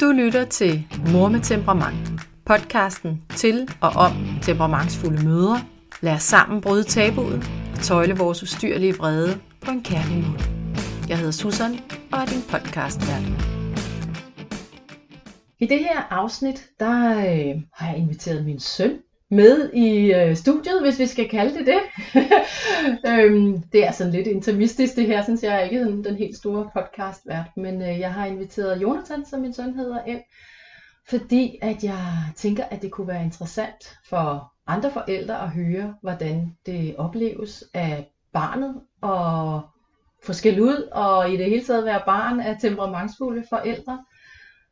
Du lytter til Mor med temperament. Podcasten til og om temperamentsfulde mødre. Lad os sammen bryde tabuet og tøjle vores ustyrlige vrede på en kærlig måde. Jeg hedder Susan og er din podcastvært. I det her afsnit, der øh, har jeg inviteret min søn med i øh, studiet, hvis vi skal kalde det det. øhm, det er sådan lidt intimistisk det her, synes jeg er ikke den, den helt store podcast vært, men øh, jeg har inviteret Jonathan, som min søn hedder, ind, fordi at jeg tænker, at det kunne være interessant for andre forældre at høre, hvordan det opleves af barnet og få skæld ud, og i det hele taget være barn af temperamentsfulde forældre.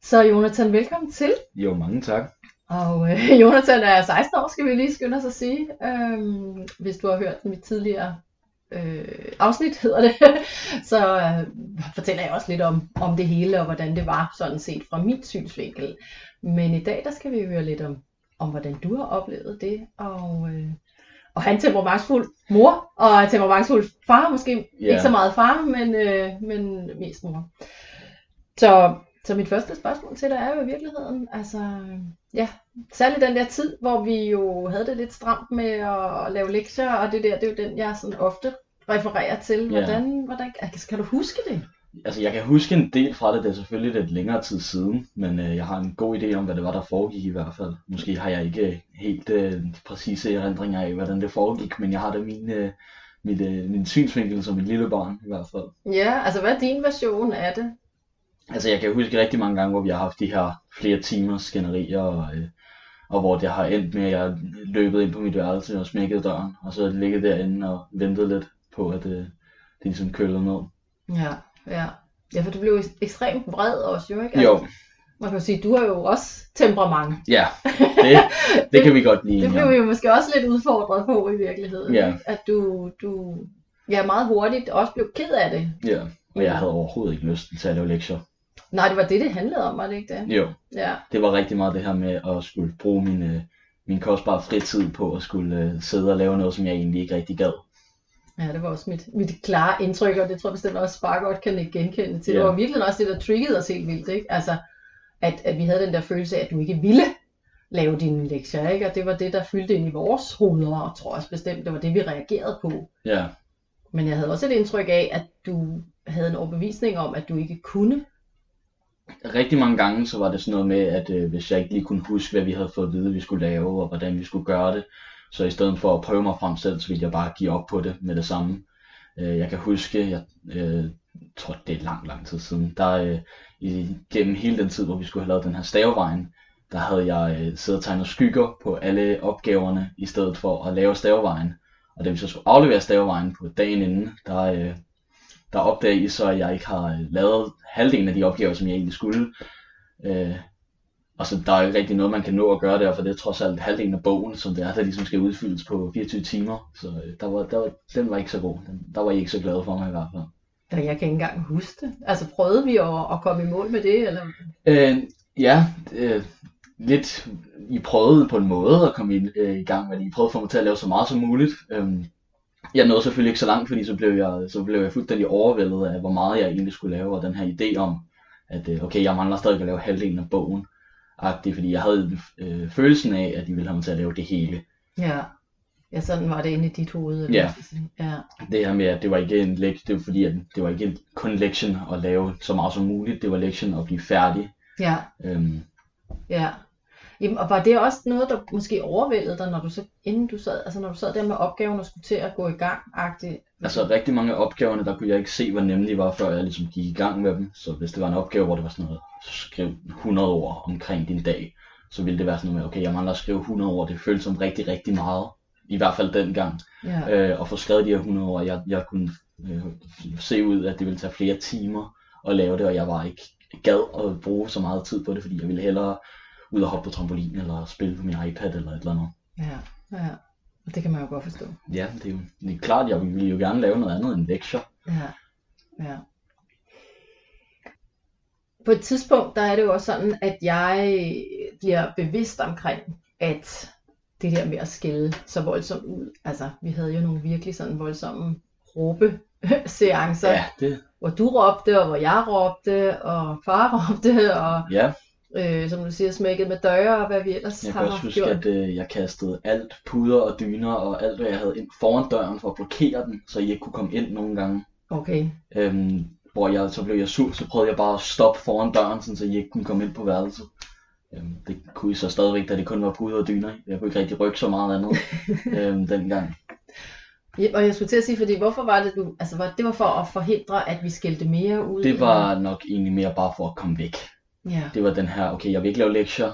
Så Jonathan, velkommen til. Jo, mange tak. Og øh, Jonathan er 16 år, skal vi lige skynde os at sige. Øhm, hvis du har hørt mit tidligere øh, afsnit, hedder det, så øh, fortæller jeg også lidt om, om det hele, og hvordan det var sådan set fra min synsvinkel. Men i dag, der skal vi høre lidt om, om hvordan du har oplevet det, og, øh, og han temperamentsfuld mor, og temperamentsfuld far, måske yeah. ikke så meget far, men, øh, men mest mor. Så så mit første spørgsmål til dig er jo i virkeligheden, altså, ja, særligt den der tid, hvor vi jo havde det lidt stramt med at lave lektier, og det der, det er jo den, jeg sådan ofte refererer til. Hvordan, ja. hvordan altså, kan du huske det? Altså, jeg kan huske en del fra det, det er selvfølgelig lidt længere tid siden, men øh, jeg har en god idé om, hvad det var, der foregik i hvert fald. Måske har jeg ikke helt øh, præcise erindringer af, hvordan det foregik, men jeg har da min, øh, mit, øh, min synsvinkel som et lille barn i hvert fald. Ja, altså hvad er din version af det? Altså jeg kan huske rigtig mange gange, hvor vi har haft de her flere timers skænderier, og, øh, og hvor det har endt med, at jeg løbet ind på mit værelse og smækket døren, og så ligget derinde og ventet lidt på, at øh, det ligesom kølede ned. Ja, ja. Ja, for du blev ekstremt vred også jo, ikke? Altså, jo. Man kan sige, du har jo også temperament. Ja, det, det kan vi godt lide. det blev vi jo måske også lidt udfordret på i virkeligheden. Ja. At du, du ja, meget hurtigt også blev ked af det. Ja, og jeg havde overhovedet ikke lyst til at lave lektier. Nej, det var det, det handlede om, var det ikke det? Jo, Ja, det var rigtig meget det her med at skulle bruge min, øh, min kostbare fritid på at skulle øh, sidde og lave noget, som jeg egentlig ikke rigtig gad. ja det var også mit, mit klare indtryk, og det tror jeg bestemt også Spar godt kan ikke genkende til. Ja. Det var virkelig også det, der triggede os helt vildt, ikke? Altså, at, at vi havde den der følelse af, at du ikke ville lave dine lektier, ikke? Og det var det, der fyldte ind i vores hoveder, og tror også bestemt, det var det, vi reagerede på. Ja, Men jeg havde også et indtryk af, at du havde en overbevisning om, at du ikke kunne rigtig mange gange så var det sådan noget med, at øh, hvis jeg ikke lige kunne huske, hvad vi havde fået at vide, vi skulle lave, og hvordan vi skulle gøre det, så i stedet for at prøve mig frem selv, så ville jeg bare give op på det med det samme. Øh, jeg kan huske, jeg øh, tror det er lang, lang tid siden, der øh, i, gennem hele den tid, hvor vi skulle have lavet den her stavevejen, der havde jeg øh, siddet og tegnet skygger på alle opgaverne, i stedet for at lave stavevejen. Og da vi så skulle aflevere stavevejen på dagen inden, der, øh, der opdagede I så, at jeg ikke har øh, lavet halvdelen af de opgaver, som jeg egentlig skulle. Øh, og så der er jo ikke rigtig noget, man kan nå at gøre der, for det er trods alt halvdelen af bogen, som det er, der ligesom skal udfyldes på 24 timer. Så øh, der var, der var, den var ikke så god. Den, der var I ikke så glade for mig i hvert fald. Og jeg kan ikke engang huske det. Altså prøvede vi at, at komme i mål med det? Eller? Øh, ja, øh, lidt, I prøvede på en måde at komme i, øh, i gang med det. I prøvede at få mig til at lave så meget som muligt. Øhm, jeg nåede selvfølgelig ikke så langt, fordi så blev jeg, så blev jeg fuldstændig overvældet af, hvor meget jeg egentlig skulle lave, og den her idé om, at øh, okay, jeg mangler stadig at lave halvdelen af bogen. Agtigt, fordi jeg havde øh, følelsen af, at de ville have mig til at lave det hele. Ja. Ja, sådan var det inde i dit hoved. Ja. ja. Det her med, at det var ikke en lektie, det var fordi, at det var ikke kun lektion at lave så meget som muligt, det var lektion at blive færdig. Ja, Øhm, ja. Jamen, og var det også noget, der måske overvældede dig, når du så, inden du sad, altså når du sad der med opgaven og skulle til at gå i gang, agtigt? Altså rigtig mange af opgaverne, der kunne jeg ikke se, hvor nemme de var, før jeg ligesom gik i gang med dem. Så hvis det var en opgave, hvor det var sådan noget, skriv 100 ord omkring din dag, så ville det være sådan noget med, okay, jeg mangler at skrive 100 ord, det føltes som rigtig, rigtig meget. I hvert fald dengang. Ja, Øh, og få skrevet de her 100 ord, jeg, jeg kunne øh, se ud, at det ville tage flere timer at lave det, og jeg var ikke gad at bruge så meget tid på det, fordi jeg ville hellere ud og hoppe på trampolin, eller spille på min iPad, eller et eller andet. ja, ja. Og det kan man jo godt forstå. Ja, det er jo det er klart, jeg ville jo gerne lave noget andet end lektier. Ja, ja. På et tidspunkt, der er det jo også sådan, at jeg bliver bevidst omkring, at det der med at skælde så voldsomt ud, altså vi havde jo nogle virkelig sådan voldsomme råbe seancer, Ja, det, hvor du råbte, og hvor jeg råbte, og far råbte, og ja, øh, som du siger, smækket med døre, og hvad vi ellers Jeg har kan også huske, gjort. at øh, jeg kastede alt puder og dyner og alt, hvad jeg havde ind foran døren for at blokere den, så I ikke kunne komme ind nogle gange. Okay, Øhm, hvor jeg, så blev jeg sur, så prøvede jeg bare at stoppe foran døren, sådan, så I ikke kunne komme ind på værelset. Øhm, det kunne I så stadigvæk, da det kun var puder og dyner. Jeg kunne ikke rigtig rykke så meget andet øhm, dengang. ja, og jeg skulle til at sige, fordi hvorfor var det du, altså var, det var for at forhindre, at vi skældte mere ud? Det var nok egentlig mere bare for at komme væk. Ja, Det var den her, okay, jeg vil ikke lave lektier,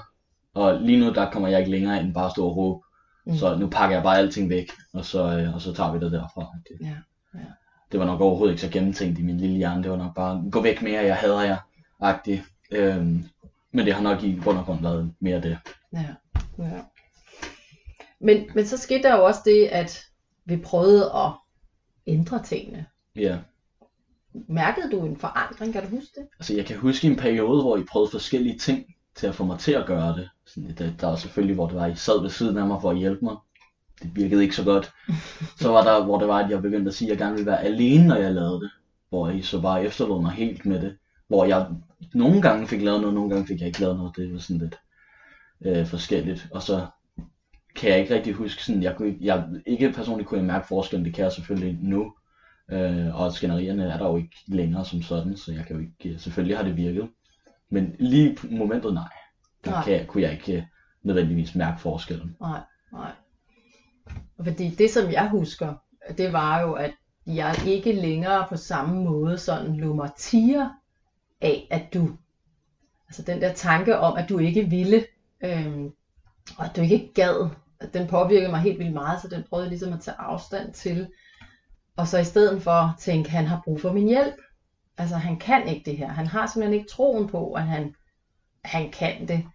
og lige nu der kommer jeg ikke længere end bare at stå og råbe. Mm. Så nu pakker jeg bare alting væk, og så, øh, og så tager vi det derfra. Det, Ja, ja. det var nok overhovedet ikke så gennemtænkt i min lille hjerne. Det var nok bare, gå væk mere, jeg hader jer, agtigt. Øhm, men det har nok i bund og grund været mere det. ja, ja. Men, men så skete der jo også det, at vi prøvede at ændre tingene. Ja. Mærkede du en forandring, kan du huske det? Altså jeg kan huske en periode, hvor I prøvede forskellige ting til at få mig til at gøre det. Sådan, der, der var selvfølgelig, hvor det var, I sad ved siden af mig for at hjælpe mig. Det virkede ikke så godt. Så var der, hvor det var, at jeg begyndte at sige, at jeg gerne ville være alene, når jeg lavede det. Hvor I så bare efterlod mig helt med det. Hvor jeg nogle gange fik lavet noget, nogle gange fik jeg ikke lavet noget. Det var sådan lidt øh, forskelligt. Og så kan jeg ikke rigtig huske sådan, jeg, kunne, ikke- jeg ikke personligt kunne jeg mærke forskellen, det kan jeg selvfølgelig nu. Øh, og skænderierne er der jo ikke længere som sådan, så jeg kan jo ikke, selvfølgelig har det virket. Men lige på momentet, nej. Der Nej. kan kunne jeg ikke øh, nødvendigvis mærke forskellen. Nej, nej. Fordi det, som jeg husker, det var jo, at jeg ikke længere på samme måde sådan lå mig tiger af, at du, altså den der tanke om, at du ikke ville, øhm, og at du ikke gad, den påvirkede mig helt vildt meget, så den prøvede jeg ligesom at tage afstand til. Og så i stedet for tænke, han har brug for min hjælp. Altså han kan ikke det her. Han har simpelthen ikke troen på, at han, han kan det.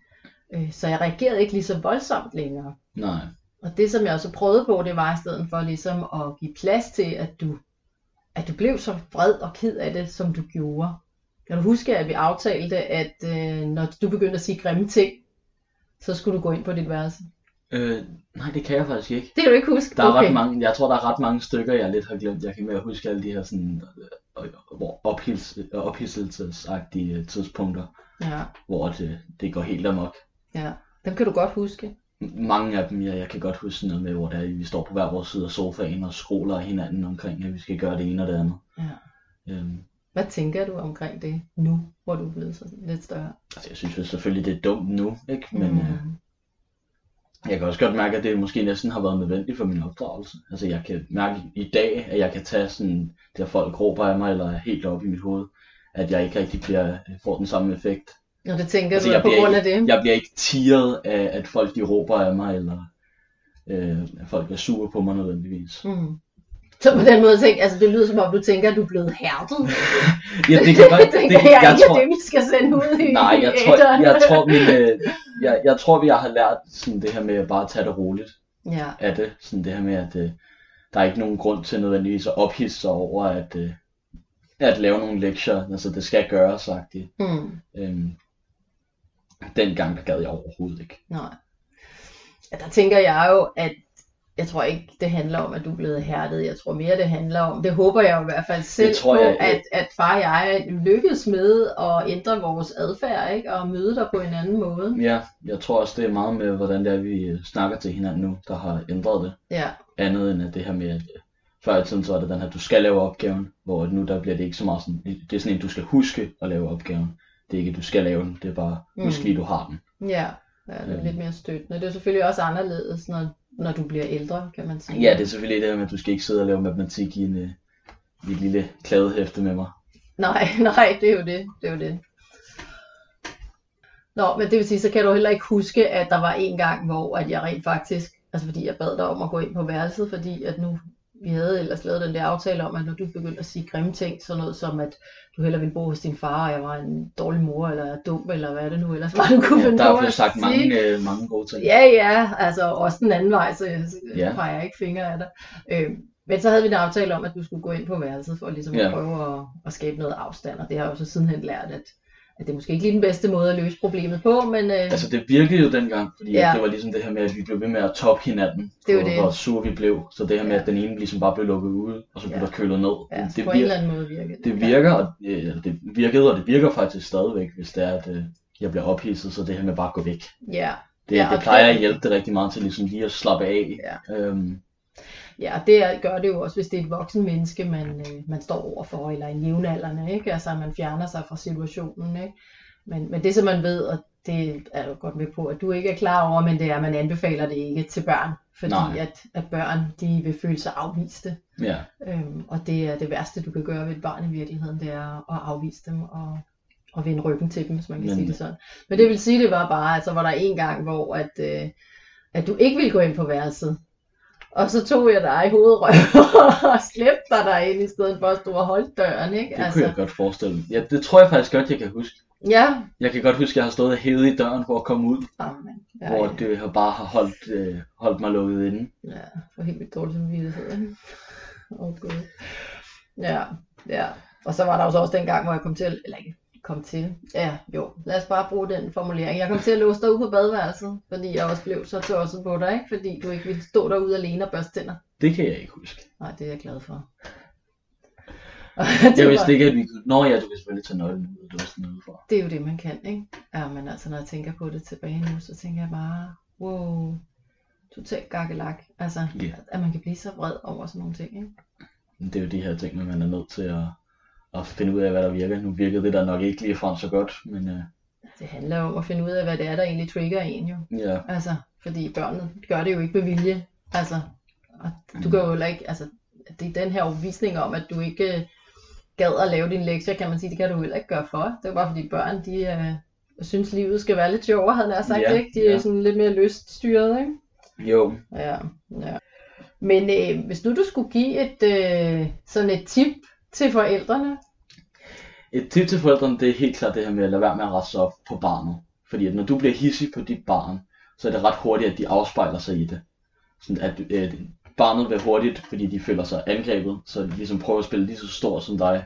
Øh, Så jeg reagerede ikke lige så voldsomt længere. Nej. Og det, som jeg også prøvede på, det var i stedet for ligesom at give plads til, at du, at du blev så vred og ked af det, som du gjorde. Kan du huske, at vi aftalte, at øh, når du begyndte at sige grimme ting, så skulle du gå ind på dit værelse? Øh, nej, det kan jeg faktisk ikke. Det kan du ikke huske? Der er okay. ret mange, jeg tror, der er ret mange stykker, jeg lidt har glemt. Jeg kan mere huske alle de her sådan, øh, øh, ophidselsesagtige øh, tidspunkter, Ja, hvor det, det går helt amok. ja. Dem kan du godt huske. Mange af dem, ja, jeg kan godt huske sådan noget med, hvor der, vi står på hver vores side af sofaen og skråler hinanden omkring, at vi skal gøre det ene og det andet. Ja. Øhm, Hvad tænker du omkring det nu, hvor du er blevet så lidt større? altså, jeg synes jo selvfølgelig, det er dumt nu, ikke? Men Mm. øh, jeg kan også godt mærke, at det måske næsten har været nødvendigt for min opdragelse. Altså jeg kan mærke i dag, at jeg kan tage sådan, der folk råber af mig, eller er helt oppe i mit hoved, at jeg ikke rigtig bliver, får den samme effekt. Og det tænker Altså, du jeg på grund af det? Jeg bliver ikke tiret af, at folk de råber af mig, eller øh, at folk er sure på mig nødvendigvis. Mm. Så på den måde tænker, altså det lyder som om du tænker, at du er blevet hærdet. Ja, det kan godt, det det, jeg, jeg ikke tror, det, vi skal sende ud i nej, jeg tror, æteren. jeg tror, min, øh, jeg, jeg tror, vi har lært sådan det her med at bare tage det roligt. Ja, af det. Sådan det her med, at øh, der er ikke nogen grund til nødvendigvis at ophidse sig over, at, øh, at lave nogle lektier. Altså, det skal gøres, sagt det. mm. Øhm, dengang, der gad jeg overhovedet ikke. nej. Ja, der tænker jeg jo, at jeg tror ikke, det handler om, at du er blevet hærdet. Jeg tror mere, det handler om, det håber jeg i hvert fald selv tror på, jeg, at, at far og jeg lykkes med at ændre vores adfærd, ikke? og møde dig på en anden måde. Ja, jeg tror også, det er meget med, hvordan det er, vi snakker til hinanden nu, der har ændret det. Ja, Andet end at det her med, at øh, før i tiden, så var det den her, du skal lave opgaven, hvor nu der bliver det ikke så meget sådan, det er sådan en, du skal huske at lave opgaven. Det er ikke, du skal lave den, det er bare, husk Mm. lige, du har den. ja. ja det er Øhm. lidt mere støttende. Det er selvfølgelig også anderledes, når, når du bliver ældre, kan man sige. Ja, det er selvfølgelig det her med, at du skal ikke sidde og lave matematik i, en, øh, i et lille kladehæfte med mig. Nej, nej, det er jo det. Det er jo det. Nå, men det vil sige, så kan du heller ikke huske, at der var en gang, hvor at jeg rent faktisk, altså fordi jeg bad dig om at gå ind på værelset, fordi at nu, vi havde ellers lavet den der aftale om, at når du begyndte at sige grimme ting, sådan noget som, at du hellere ville bo hos din far, og jeg var en dårlig mor, eller dum, eller hvad det nu ellers var, du kunne Ja, finde der er blevet sagt sige. mange, øh, mange gode ting. Ja, ja, altså også den anden vej, så jeg Ja. ja. peger ikke fingre af dig. Øh, men så havde vi en aftale om, at du skulle gå ind på værelset for ligesom Ja. at prøve at, at skabe noget afstand, og det har jeg jo så sidenhen lært, at, at det er måske ikke lige den bedste måde at løse problemet på, men øh, Altså det virkede jo dengang, fordi Ja. det var ligesom det her med, at vi blev ved med at toppe hinanden. Det på, det. Hvor sure vi blev. Så det her med, Ja. at den ene ligesom bare blev lukket ude, og så blev Ja. der kølet ned. ja, det, det, på en virker, eller anden måde virker det. virker, og, øh, det virkede, og det virker faktisk stadigvæk, hvis det er, at, øh, jeg bliver ophidset, så det her med bare at gå væk. Ja, Det, Ja, det plejer at hjælpe det rigtig meget til ligesom lige at slappe af. Ja. Øhm, Ja, og det gør det jo også, hvis det er et voksen menneske, man, øh, man står overfor, eller en jævnaldrende, ikke? Altså, man fjerner sig fra situationen, ikke? Men, men det, som man ved, og det er du godt med på, at du ikke er klar over, men det er, at man anbefaler det ikke til børn, fordi Nej. at, at børn, de vil føle sig afviste. ja, Øhm, og det er det værste, du kan gøre ved et barn i virkeligheden, det er at afvise dem og, og vende ryggen til dem, hvis man kan Men- sige det sådan. Men det vil sige, det var bare, altså var der en gang, hvor at, øh, at du ikke ville gå ind på værelset. Og så tog jeg dig i hovedrøven og slæbte dig derinde, i stedet for at stå og holde døren, ikke? det altså... kunne jeg godt forestille mig. Ja, det tror jeg faktisk godt, jeg kan huske. Ja. Jeg kan godt huske, at jeg har stået og hævet i døren for at komme ud, Amen. ja, hvor ja. det har bare har holdt, øh, holdt mig lukket inde. ja, for helt vildt dårlig samvittighed. Åh, gud. Ja, ja. Og så var der jo så også den gang, hvor jeg kom til, eller ikke kom til, ja, jo, lad os bare bruge den formulering. Jeg kom til at låse dig ud på badeværelset, fordi jeg også blev så tosset på dig, ikke? Fordi du ikke ville stå derude alene og børste tænder. Det kan jeg ikke huske. Nej, det er jeg glad for. Jeg var- vidste ikke, at vi kunne... Nå ja, du kan selvfølgelig tage nøglen ud. Det var sådan noget for. Det er jo det, man kan, ikke? Ja, men altså, når jeg tænker på det tilbage nu, så tænker jeg bare, wow, totalt gakkelak. Altså, Ja. at man kan blive så vred over sådan nogle ting, ikke? Det er jo de her ting, man er nødt til at, at finde ud af, hvad der virker. Nu virkede det der nok ikke lige frem så godt, men øh, Det handler om at finde ud af, hvad det er, der egentlig trigger en jo. ja, Altså, fordi børnene gør det jo ikke med vilje. Altså, og du kan jo heller ikke, altså, det er den her overvisning om, at du ikke øh, gad at lave dine lektier, kan man sige, det kan du heller ikke gøre for. Det er bare fordi børn, de øh, synes, livet skal være lidt sjovere, havde jeg sagt, Ja, ikke? De er ja. sådan lidt mere lyststyret, ikke? jo, Ja, ja. Men øh, hvis nu du skulle give et øh, sådan et tip til forældrene, Et tip til forældrene, det er helt klart det her med at lade være med at rette sig op på barnet. Fordi at når du bliver hissig på dit barn, så er det ret hurtigt, at de afspejler sig i det. Sådan at øh, barnet vil hurtigt, fordi de føler sig angrebet, så de ligesom prøver at spille lige så stor som dig.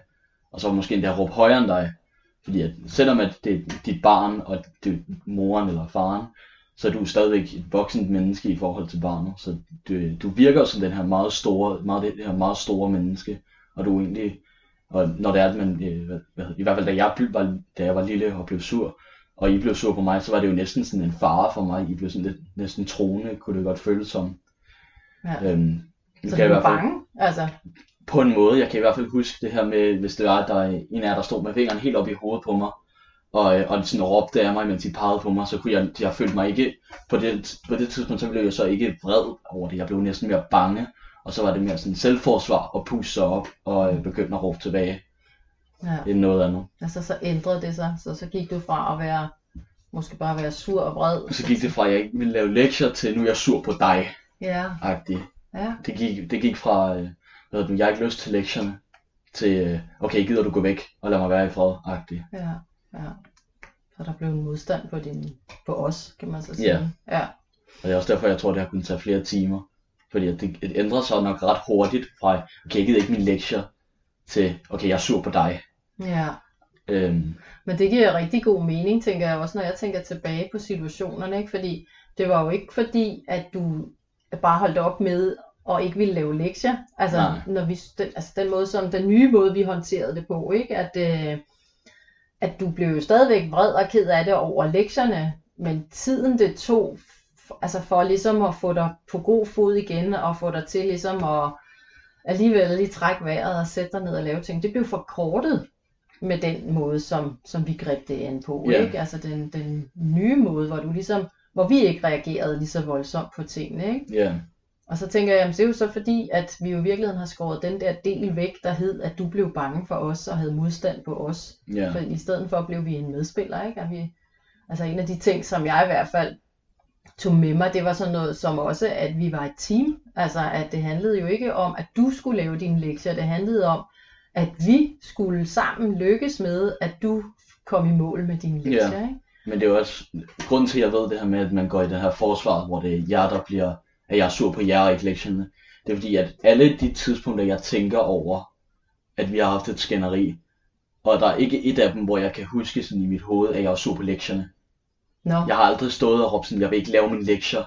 Og så måske endda råbe højere end dig. Fordi at selvom at det er dit barn, og det er moren eller faren, så er du stadigvæk et voksent menneske i forhold til barnet. Så du, øh, du virker som den her meget store, meget, det her meget store menneske, og du egentlig og når det er, at man, øh, hvad, hvad, i hvert fald da jeg, var, da jeg var lille og blev sur, og I blev sur på mig, så var det jo næsten sådan en fare for mig. I blev sådan lidt, næsten troende, kunne det godt føles som. ja, Øhm, så kan du fald, bange. Altså, på en måde, jeg kan i hvert fald huske det her med, hvis det var, at der er en af jer, der stod med fingeren helt op i hovedet på mig, og, øh, og sådan råbte af mig, mens de pegede på mig, så kunne jeg, jeg følte mig ikke, på det, på det tidspunkt, så blev jeg så ikke vred over det, jeg blev næsten mere bange, og så var det mere sådan selvforsvar og puste sig op og øh, begyndte at råbe tilbage, ja. end noget andet. altså så ændrede det sig, så, så gik du fra at være, måske bare være sur og vred. Så gik det fra, at jeg ikke ville lave lektier, til nu er jeg sur på dig, Ja, agtigt. ja, Det gik, det gik fra, øh, hvad du, jeg har ikke lyst til lektierne, til, øh, okay, gider du gå væk og lad mig være i fred, agtigt. ja, ja. Så der blev en modstand på, din, på os, kan man så sige. Ja. ja. Og det er også derfor, jeg tror, det har kunnet tage flere timer. Fordi det, det ændrer sig nok ret hurtigt fra, okay, jeg gider ikke mine lektier, til, okay, jeg er sur på dig. ja. Øhm, Men det giver rigtig god mening, tænker jeg også, når jeg tænker tilbage på situationerne, ikke? Fordi det var jo ikke fordi, at du bare holdt op med og ikke ville lave lektier. Altså, Nej. når vi, den, altså den måde, som den nye måde, vi håndterede det på, ikke? At, øh, at du blev jo stadigvæk vred og ked af det over lektierne, men tiden det tog, altså for ligesom at få dig på god fod igen, og få dig til ligesom at alligevel lige trække vejret og sætte dig ned og lave ting, det blev forkortet med den måde, som, som vi greb det an på, Ja. ikke? Altså den, den nye måde, hvor du ligesom, hvor vi ikke reagerede lige så voldsomt på tingene, ikke? ja, Og så tænker jeg, jamen, det er jo så fordi, at vi jo i virkeligheden har skåret den der del væk, der hed, at du blev bange for os og havde modstand på os. ja, For i stedet for blev vi en medspiller, ikke? At vi, altså en af de ting, som jeg i hvert fald tog med mig, det var sådan noget som også, at vi var et team. Altså at det handlede jo ikke om, at du skulle lave dine lektier. Det handlede om, at vi skulle sammen lykkes med, at du kom i mål med dine lektier, ikke? Men det er jo også, grunden til, at jeg ved det her med, at man går i det her forsvar, hvor det er jer, der bliver, at jeg er sur på jer og ikke lektierne. Det er fordi, at alle de tidspunkter, jeg tænker over, at vi har haft et skænderi, og der er ikke et af dem, hvor jeg kan huske sådan i mit hoved, at jeg er sur på lektierne. Nå, Jeg har aldrig stået og råbt sådan, jeg vil ikke lave mine lektier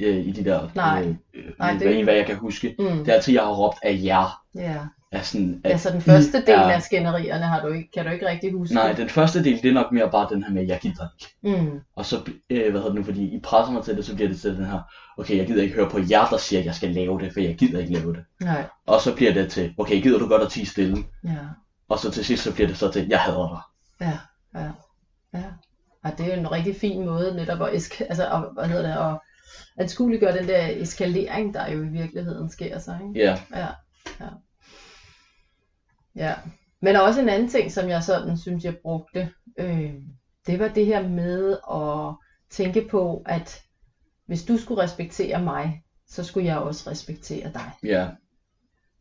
øh, i de der, Nej. øh, Nej, det- det... hvad jeg kan huske. Mm. Det er altid, jeg har råbt af jer. Ja. Af sådan, at Altså den første del er- af skænderierne har du ikke, kan du ikke rigtig huske. Nej, den første del, det er nok mere bare den her med, jeg gider ikke. Mm. Og så, øh, hvad hedder det nu, fordi I presser mig til det, så bliver det til den her, okay, jeg gider ikke høre på jer, der siger, at jeg skal lave det, for jeg gider ikke lave det. Nej. Og så bliver det til, okay, gider du godt at tige stille? Ja. Og så til sidst, så bliver det så til, jeg hader dig. Ja. Ja. Ja. Og det er jo en rigtig fin måde netop at, esk- altså, at hvad hedder det, at anskueliggøre den der eskalering, der jo i virkeligheden sker sig. Ikke? Ja, Ja, ja. Ja. Men også en anden ting, som jeg sådan synes, jeg brugte, øh, det var det her med at tænke på, at hvis du skulle respektere mig, så skulle jeg også respektere dig. ja,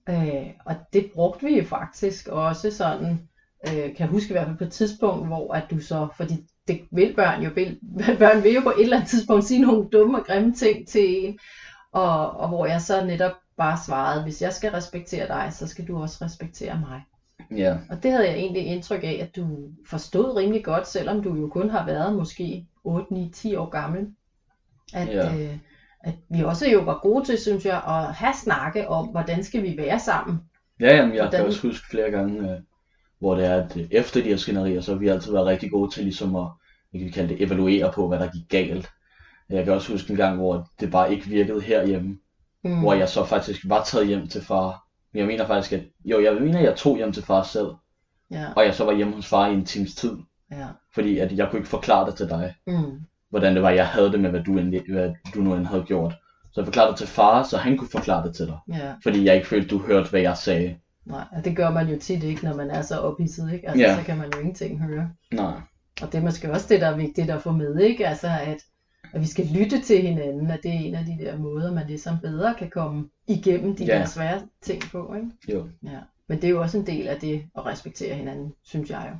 Øh, og det brugte vi jo faktisk også sådan, øh, kan jeg huske i hvert fald på et tidspunkt, hvor at du så, fordi det vil børn jo, vil, børn vil jo på et eller andet tidspunkt sige nogle dumme og grimme ting til en, og, og hvor jeg så netop bare svarede, hvis jeg skal respektere dig, så skal du også respektere mig. ja, Og det havde jeg egentlig indtryk af, at du forstod rimelig godt, selvom du jo kun har været måske 8, 9, 10 år gammel. At, Ja. øh, at vi også jo var gode til, synes jeg, at have snakke om, hvordan skal vi være sammen. ja, jamen, jeg Hvordan- kan også huske flere gange, øh, hvor det er, at øh, efter de her skænderier, så har vi altid været rigtig gode til ligesom at, hvad kan vi kalde det, evaluere på, hvad der gik galt. Jeg kan også huske en gang, hvor det bare ikke virkede herhjemme, Mm. hvor jeg så faktisk var taget hjem til far. Men jeg mener faktisk, at jo, jeg mener, at jeg tog hjem til far selv, Ja, og jeg så var hjemme hos far i en times tid, ja. fordi at jeg kunne ikke forklare det til dig, Mm. hvordan det var, jeg havde det med, hvad du, endelig, hvad du nu end havde gjort. Så jeg forklarede det til far, så han kunne forklare det til dig, Ja, fordi jeg ikke følte, du hørte, hvad jeg sagde. nej, og det gør man jo tit ikke, når man er så ophidset, ikke? Altså, Ja. så kan man jo ingenting høre. Nej, Og det er måske også det, der er vigtigt at få med, ikke? Altså, at, at vi skal lytte til hinanden, at det er en af de der måder, man ligesom bedre kan komme igennem de Ja. der svære ting på, ikke? jo. Ja. Men det er jo også en del af det at respektere hinanden, synes jeg jo.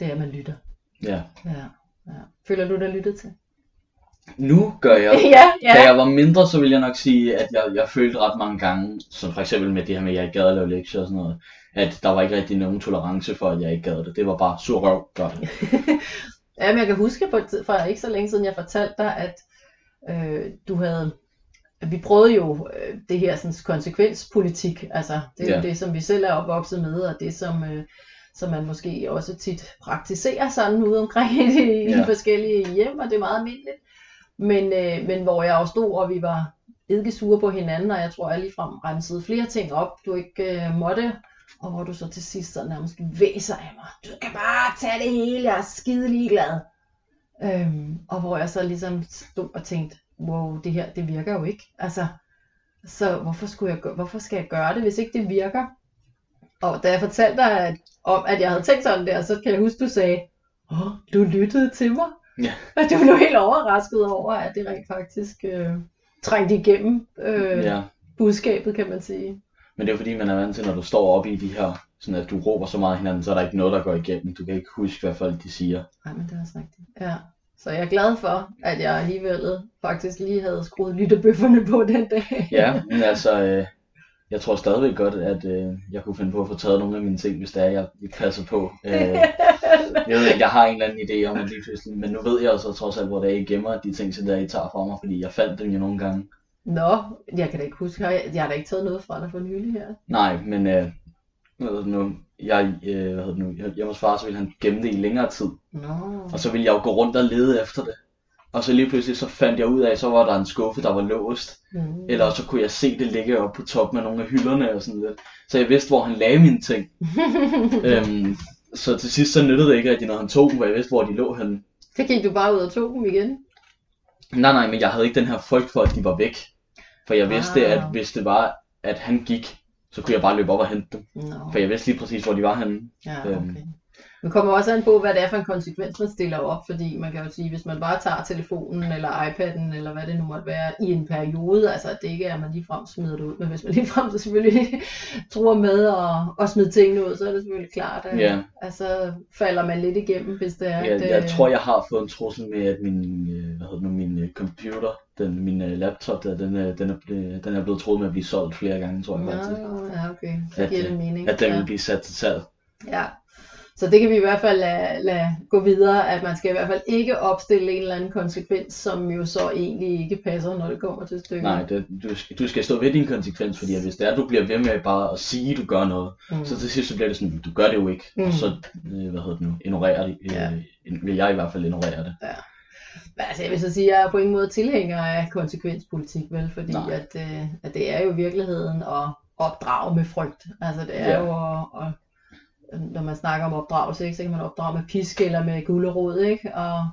Det er, at man lytter. Ja. Ja. ja. Føler du dig lyttet til? Nu gør jeg. ja, Da jeg var mindre, så vil jeg nok sige, at jeg, jeg følte ret mange gange, som for eksempel med det her med, at jeg ikke gad at lave lektier og sådan noget, at der var ikke rigtig nogen tolerance for, at jeg ikke gad det. Det var bare sur røv, gør det. Ja, men jeg kan huske på, for ikke så længe siden, jeg fortalte dig, at øh, du havde, vi prøvede jo øh, det her sådan, konsekvenspolitik, altså det er jo Ja. det, som vi selv er opvokset med, og det som, øh, som man måske også tit praktiserer sådan ude omkring i de, i Ja. forskellige hjem, og det er meget almindeligt. Men, øh, men hvor jeg også stod, og vi var ikke sure på hinanden, og jeg tror, jeg ligefrem rensede flere ting op, du ikke øh, måtte, og hvor du så til sidst så nærmest væser af mig. Du kan bare tage det hele, jeg er skide ligeglad. Øhm, og hvor jeg så ligesom stod og tænkte, wow, det her, det virker jo ikke. Altså, så hvorfor, skulle jeg, hvorfor skal jeg gøre det, hvis ikke det virker? Og da jeg fortalte dig at, om, at jeg havde tænkt sådan der, så kan jeg huske, du sagde, åh, du lyttede til mig. Ja. Og du blev helt overrasket over, at det rent faktisk øh, trængte igennem øh, Ja. budskabet, kan man sige. Men det er fordi, man er vant til, når du står op i de her, sådan at du råber så meget hinanden, så er der ikke noget, der går igennem. Du kan ikke huske, hvad folk de siger. Nej, men det er også rigtigt. Ja. Så jeg er glad for, at jeg alligevel faktisk lige havde skruet lyttebøfferne på den dag. Ja, men altså, øh, jeg tror stadigvæk godt, at øh, jeg kunne finde på at få taget nogle af mine ting, hvis det er, jeg ikke passer på. Øh, jeg ved ikke, jeg har en eller anden idé om det lige pludselig, men nu ved jeg også trods alt, hvor det er, I gemmer de ting, så der I tager fra mig, fordi jeg fandt dem jo nogle gange. Nå, jeg kan da ikke huske, jeg, jeg har da ikke taget noget fra dig for nylig her. Nej, men øh, hvad nu, jeg, øh, hvad hedder det nu, jeg, hos far, så ville han gemme det i længere tid, Nå, og så ville jeg jo gå rundt og lede efter det. Og så lige pludselig så fandt jeg ud af, så var der en skuffe, der var låst. mm. Eller så kunne jeg se det ligge oppe på toppen af nogle af hylderne og sådan lidt. Så jeg vidste, hvor han lagde mine ting. øhm, så til sidst så nyttede det ikke rigtig, når han tog dem, hvor jeg vidste, hvor de lå henne. så gik du bare ud og tog dem igen. Nej, nej, men jeg havde ikke den her frygt for, at de var væk. For jeg vidste, Ah. at hvis det var, at han gik, så kunne jeg bare løbe op og hente dem. Nå, For jeg vidste lige præcis, hvor de var henne. ja, øhm. Det kommer også an på, hvad det er for en konsekvens, man stiller op, fordi man kan jo sige, hvis man bare tager telefonen eller iPad'en, eller hvad det nu måtte være, i en periode, altså at det ikke er, at man ligefrem smider det ud, men hvis man ligefrem så selvfølgelig tror med at, at smide tingene ud, så er det selvfølgelig klart, at Ja. altså, falder man lidt igennem, hvis det er, Jeg, at, jeg øh, tror, jeg har fået en trussel med, at min, øh, hvad hedder det nu, min øh, computer, den, min laptop, der, den, den, er, blevet- den er blevet troet med at blive solgt flere gange, tror jeg faktisk. Nå, ja, okay, så At, giver det øh, mening. At den ja. vil blive sat til salg. Ja. Så det kan vi i hvert fald lade, lade gå videre, at man skal i hvert fald ikke opstille en eller anden konsekvens, som jo så egentlig ikke passer, når det kommer til stykket. Nej, det, du, skal, du skal stå ved din konsekvens, fordi hvis det er, at du bliver ved med bare at sige, at du gør noget, Mm. så til sidst så bliver det sådan, du gør det jo ikke, mm. Og så, øh, hvad hedder det nu, ignorerer det, øh, Ja. vil jeg i hvert fald ignorere det. Men altså, jeg vil så sige, at jeg er på ingen måde tilhænger af konsekvenspolitik, vel? Fordi Nej. at, øh, at det er jo virkeligheden at opdrage med frygt. Altså det er Ja. jo at, at, når man snakker om opdragelse, ikke, så kan man opdrage med pisk eller med gulerod, ikke? Og,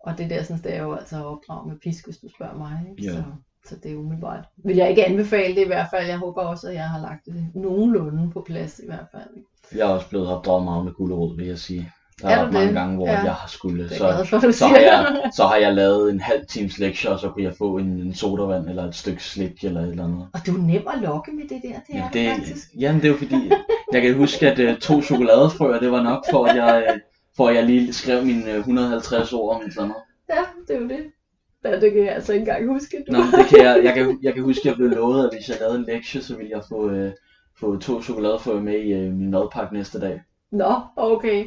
og det der, sådan, det er jo altså at opdrage med pisk, hvis du spørger mig. Ikke? Ja. Så, så det er umiddelbart. Vil jeg ikke anbefale det i hvert fald. Jeg håber også, at jeg har lagt det nogenlunde på plads i hvert fald. Ikke? Jeg er også blevet opdraget meget med gulerod, vil jeg sige. Der Er er mange det? gange, hvor Ja. jeg har skulle, er så, for, så, siger. har jeg, så har jeg lavet en halv times lektie, og så kunne jeg få en, en sodavand, eller et stykke slik, eller et eller andet. Og du er nem at lokke med det der, det er Jamen, det, det, faktisk. jamen, det er jo fordi, jeg kan huske, at uh, to chokoladefrøer, det var nok for, at jeg, øh, for at jeg lige skrev mine øh, 150 ord om et eller andet. Ja, det er jo det. Ja, det kan jeg altså ikke engang huske. Du. Nå, det kan jeg, jeg, kan, jeg kan huske, at jeg blev lovet, at hvis jeg lavede en lektie, så ville jeg få, øh, få to chokoladefrøer med i øh, min madpakke næste dag. Nå, okay.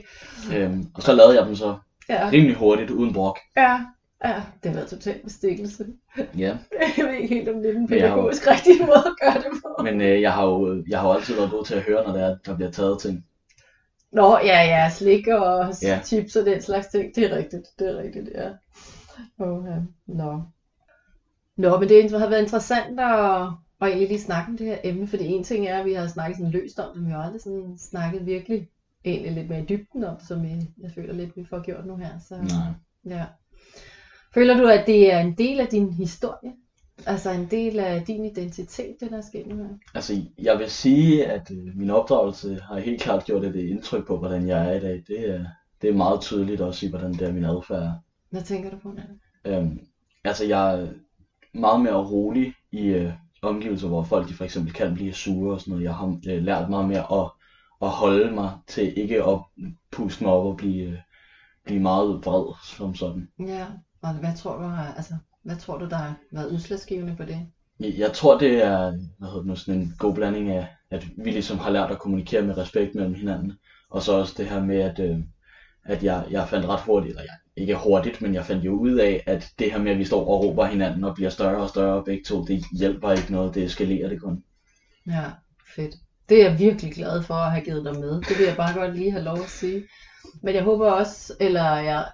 Øhm, og så lavede jeg dem så Ja, rimelig hurtigt, uden brok. ja, ja. Det har været totalt bestikkelse. Ja, Jeg ved ikke helt, om det er den har jo- pædagogisk rigtige måde at gøre det på. men øh, jeg, har jo, jeg har jo altid været god til at høre, når der, er, der bliver taget ting. Nå, ja, ja, slik og Ja. chips og den slags ting. Det er rigtigt, det er rigtigt, ja. Oh, ja. Nå. Nå, men det har været interessant at, at egentlig lige snakke om det her emne, fordi en ting er, at vi har snakket sådan løst om det, men vi har aldrig sådan snakket virkelig egentlig lidt mere i dybden om som jeg, jeg føler lidt, vi får gjort nu her. Så, Nej. Ja. Føler du, at det er en del af din historie? Altså en del af din identitet, det der er sket nu her? Altså, jeg vil sige, at øh, min opdragelse har helt klart gjort et indtryk på, hvordan jeg er i dag. Det er, det er meget tydeligt også i, hvordan det er min adfærd. Hvad tænker du på, Nanne? Øhm, altså, jeg er meget mere rolig i øh, omgivelser, hvor folk de for eksempel kan blive sure og sådan noget. Jeg har øh, lært meget mere at, at holde mig til ikke at puste mig op og blive, øh, blive meget vred som sådan. Ja, og hvad tror du har, altså, hvad tror du, der har været udslagsgivende på det? Jeg, jeg tror, det er hvad hedder det nu, sådan en god blanding af, at vi ligesom har lært at kommunikere med respekt mellem hinanden, og så også det her med, at, øh, at jeg, jeg fandt ret hurtigt, eller jeg, ikke hurtigt, men jeg fandt jo ud af, at det her med, at vi står og råber hinanden og bliver større og større begge to, det hjælper ikke noget, det eskalerer det kun. Ja, fedt. Det er jeg virkelig glad for at have givet dig med. Det vil jeg bare godt lige have lov at sige. Men jeg håber også, eller jeg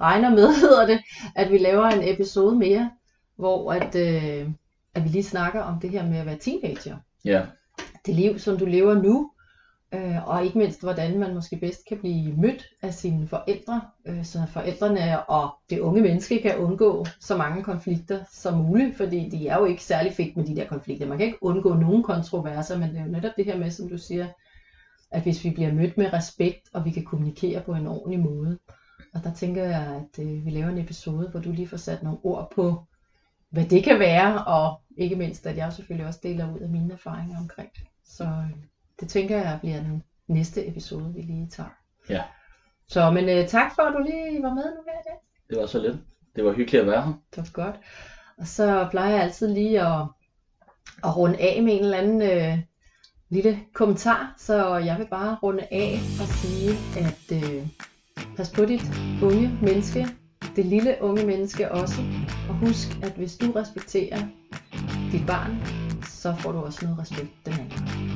regner med, hedder det, at vi laver en episode mere, hvor at, øh, at vi lige snakker om det her med at være teenager. Ja, det liv, som du lever nu, øh, og ikke mindst, hvordan man måske bedst kan blive mødt af sine forældre, øh, så forældrene og det unge menneske kan undgå så mange konflikter som muligt, fordi det er jo ikke særlig fedt med de der konflikter. Man kan ikke undgå nogen kontroverser, men det er jo netop det her med, som du siger, at hvis vi bliver mødt med respekt, og vi kan kommunikere på en ordentlig måde, og der tænker jeg, at øh, vi laver en episode, hvor du lige får sat nogle ord på, hvad det kan være, og ikke mindst, at jeg selvfølgelig også deler ud af mine erfaringer omkring det. Så øh, det tænker jeg bliver den næste episode, vi lige tager. Ja. Så, men øh, tak for, at du lige var med nu her i dag. det var så lidt. Det var hyggeligt at være her. Det var godt. Og så plejer jeg altid lige at, at runde af med en eller anden øh, lille kommentar. Så jeg vil bare runde af og sige, at øh, pas på dit unge menneske, det lille unge menneske også. Og husk, at hvis du respekterer dit barn, så får du også noget respekt den anden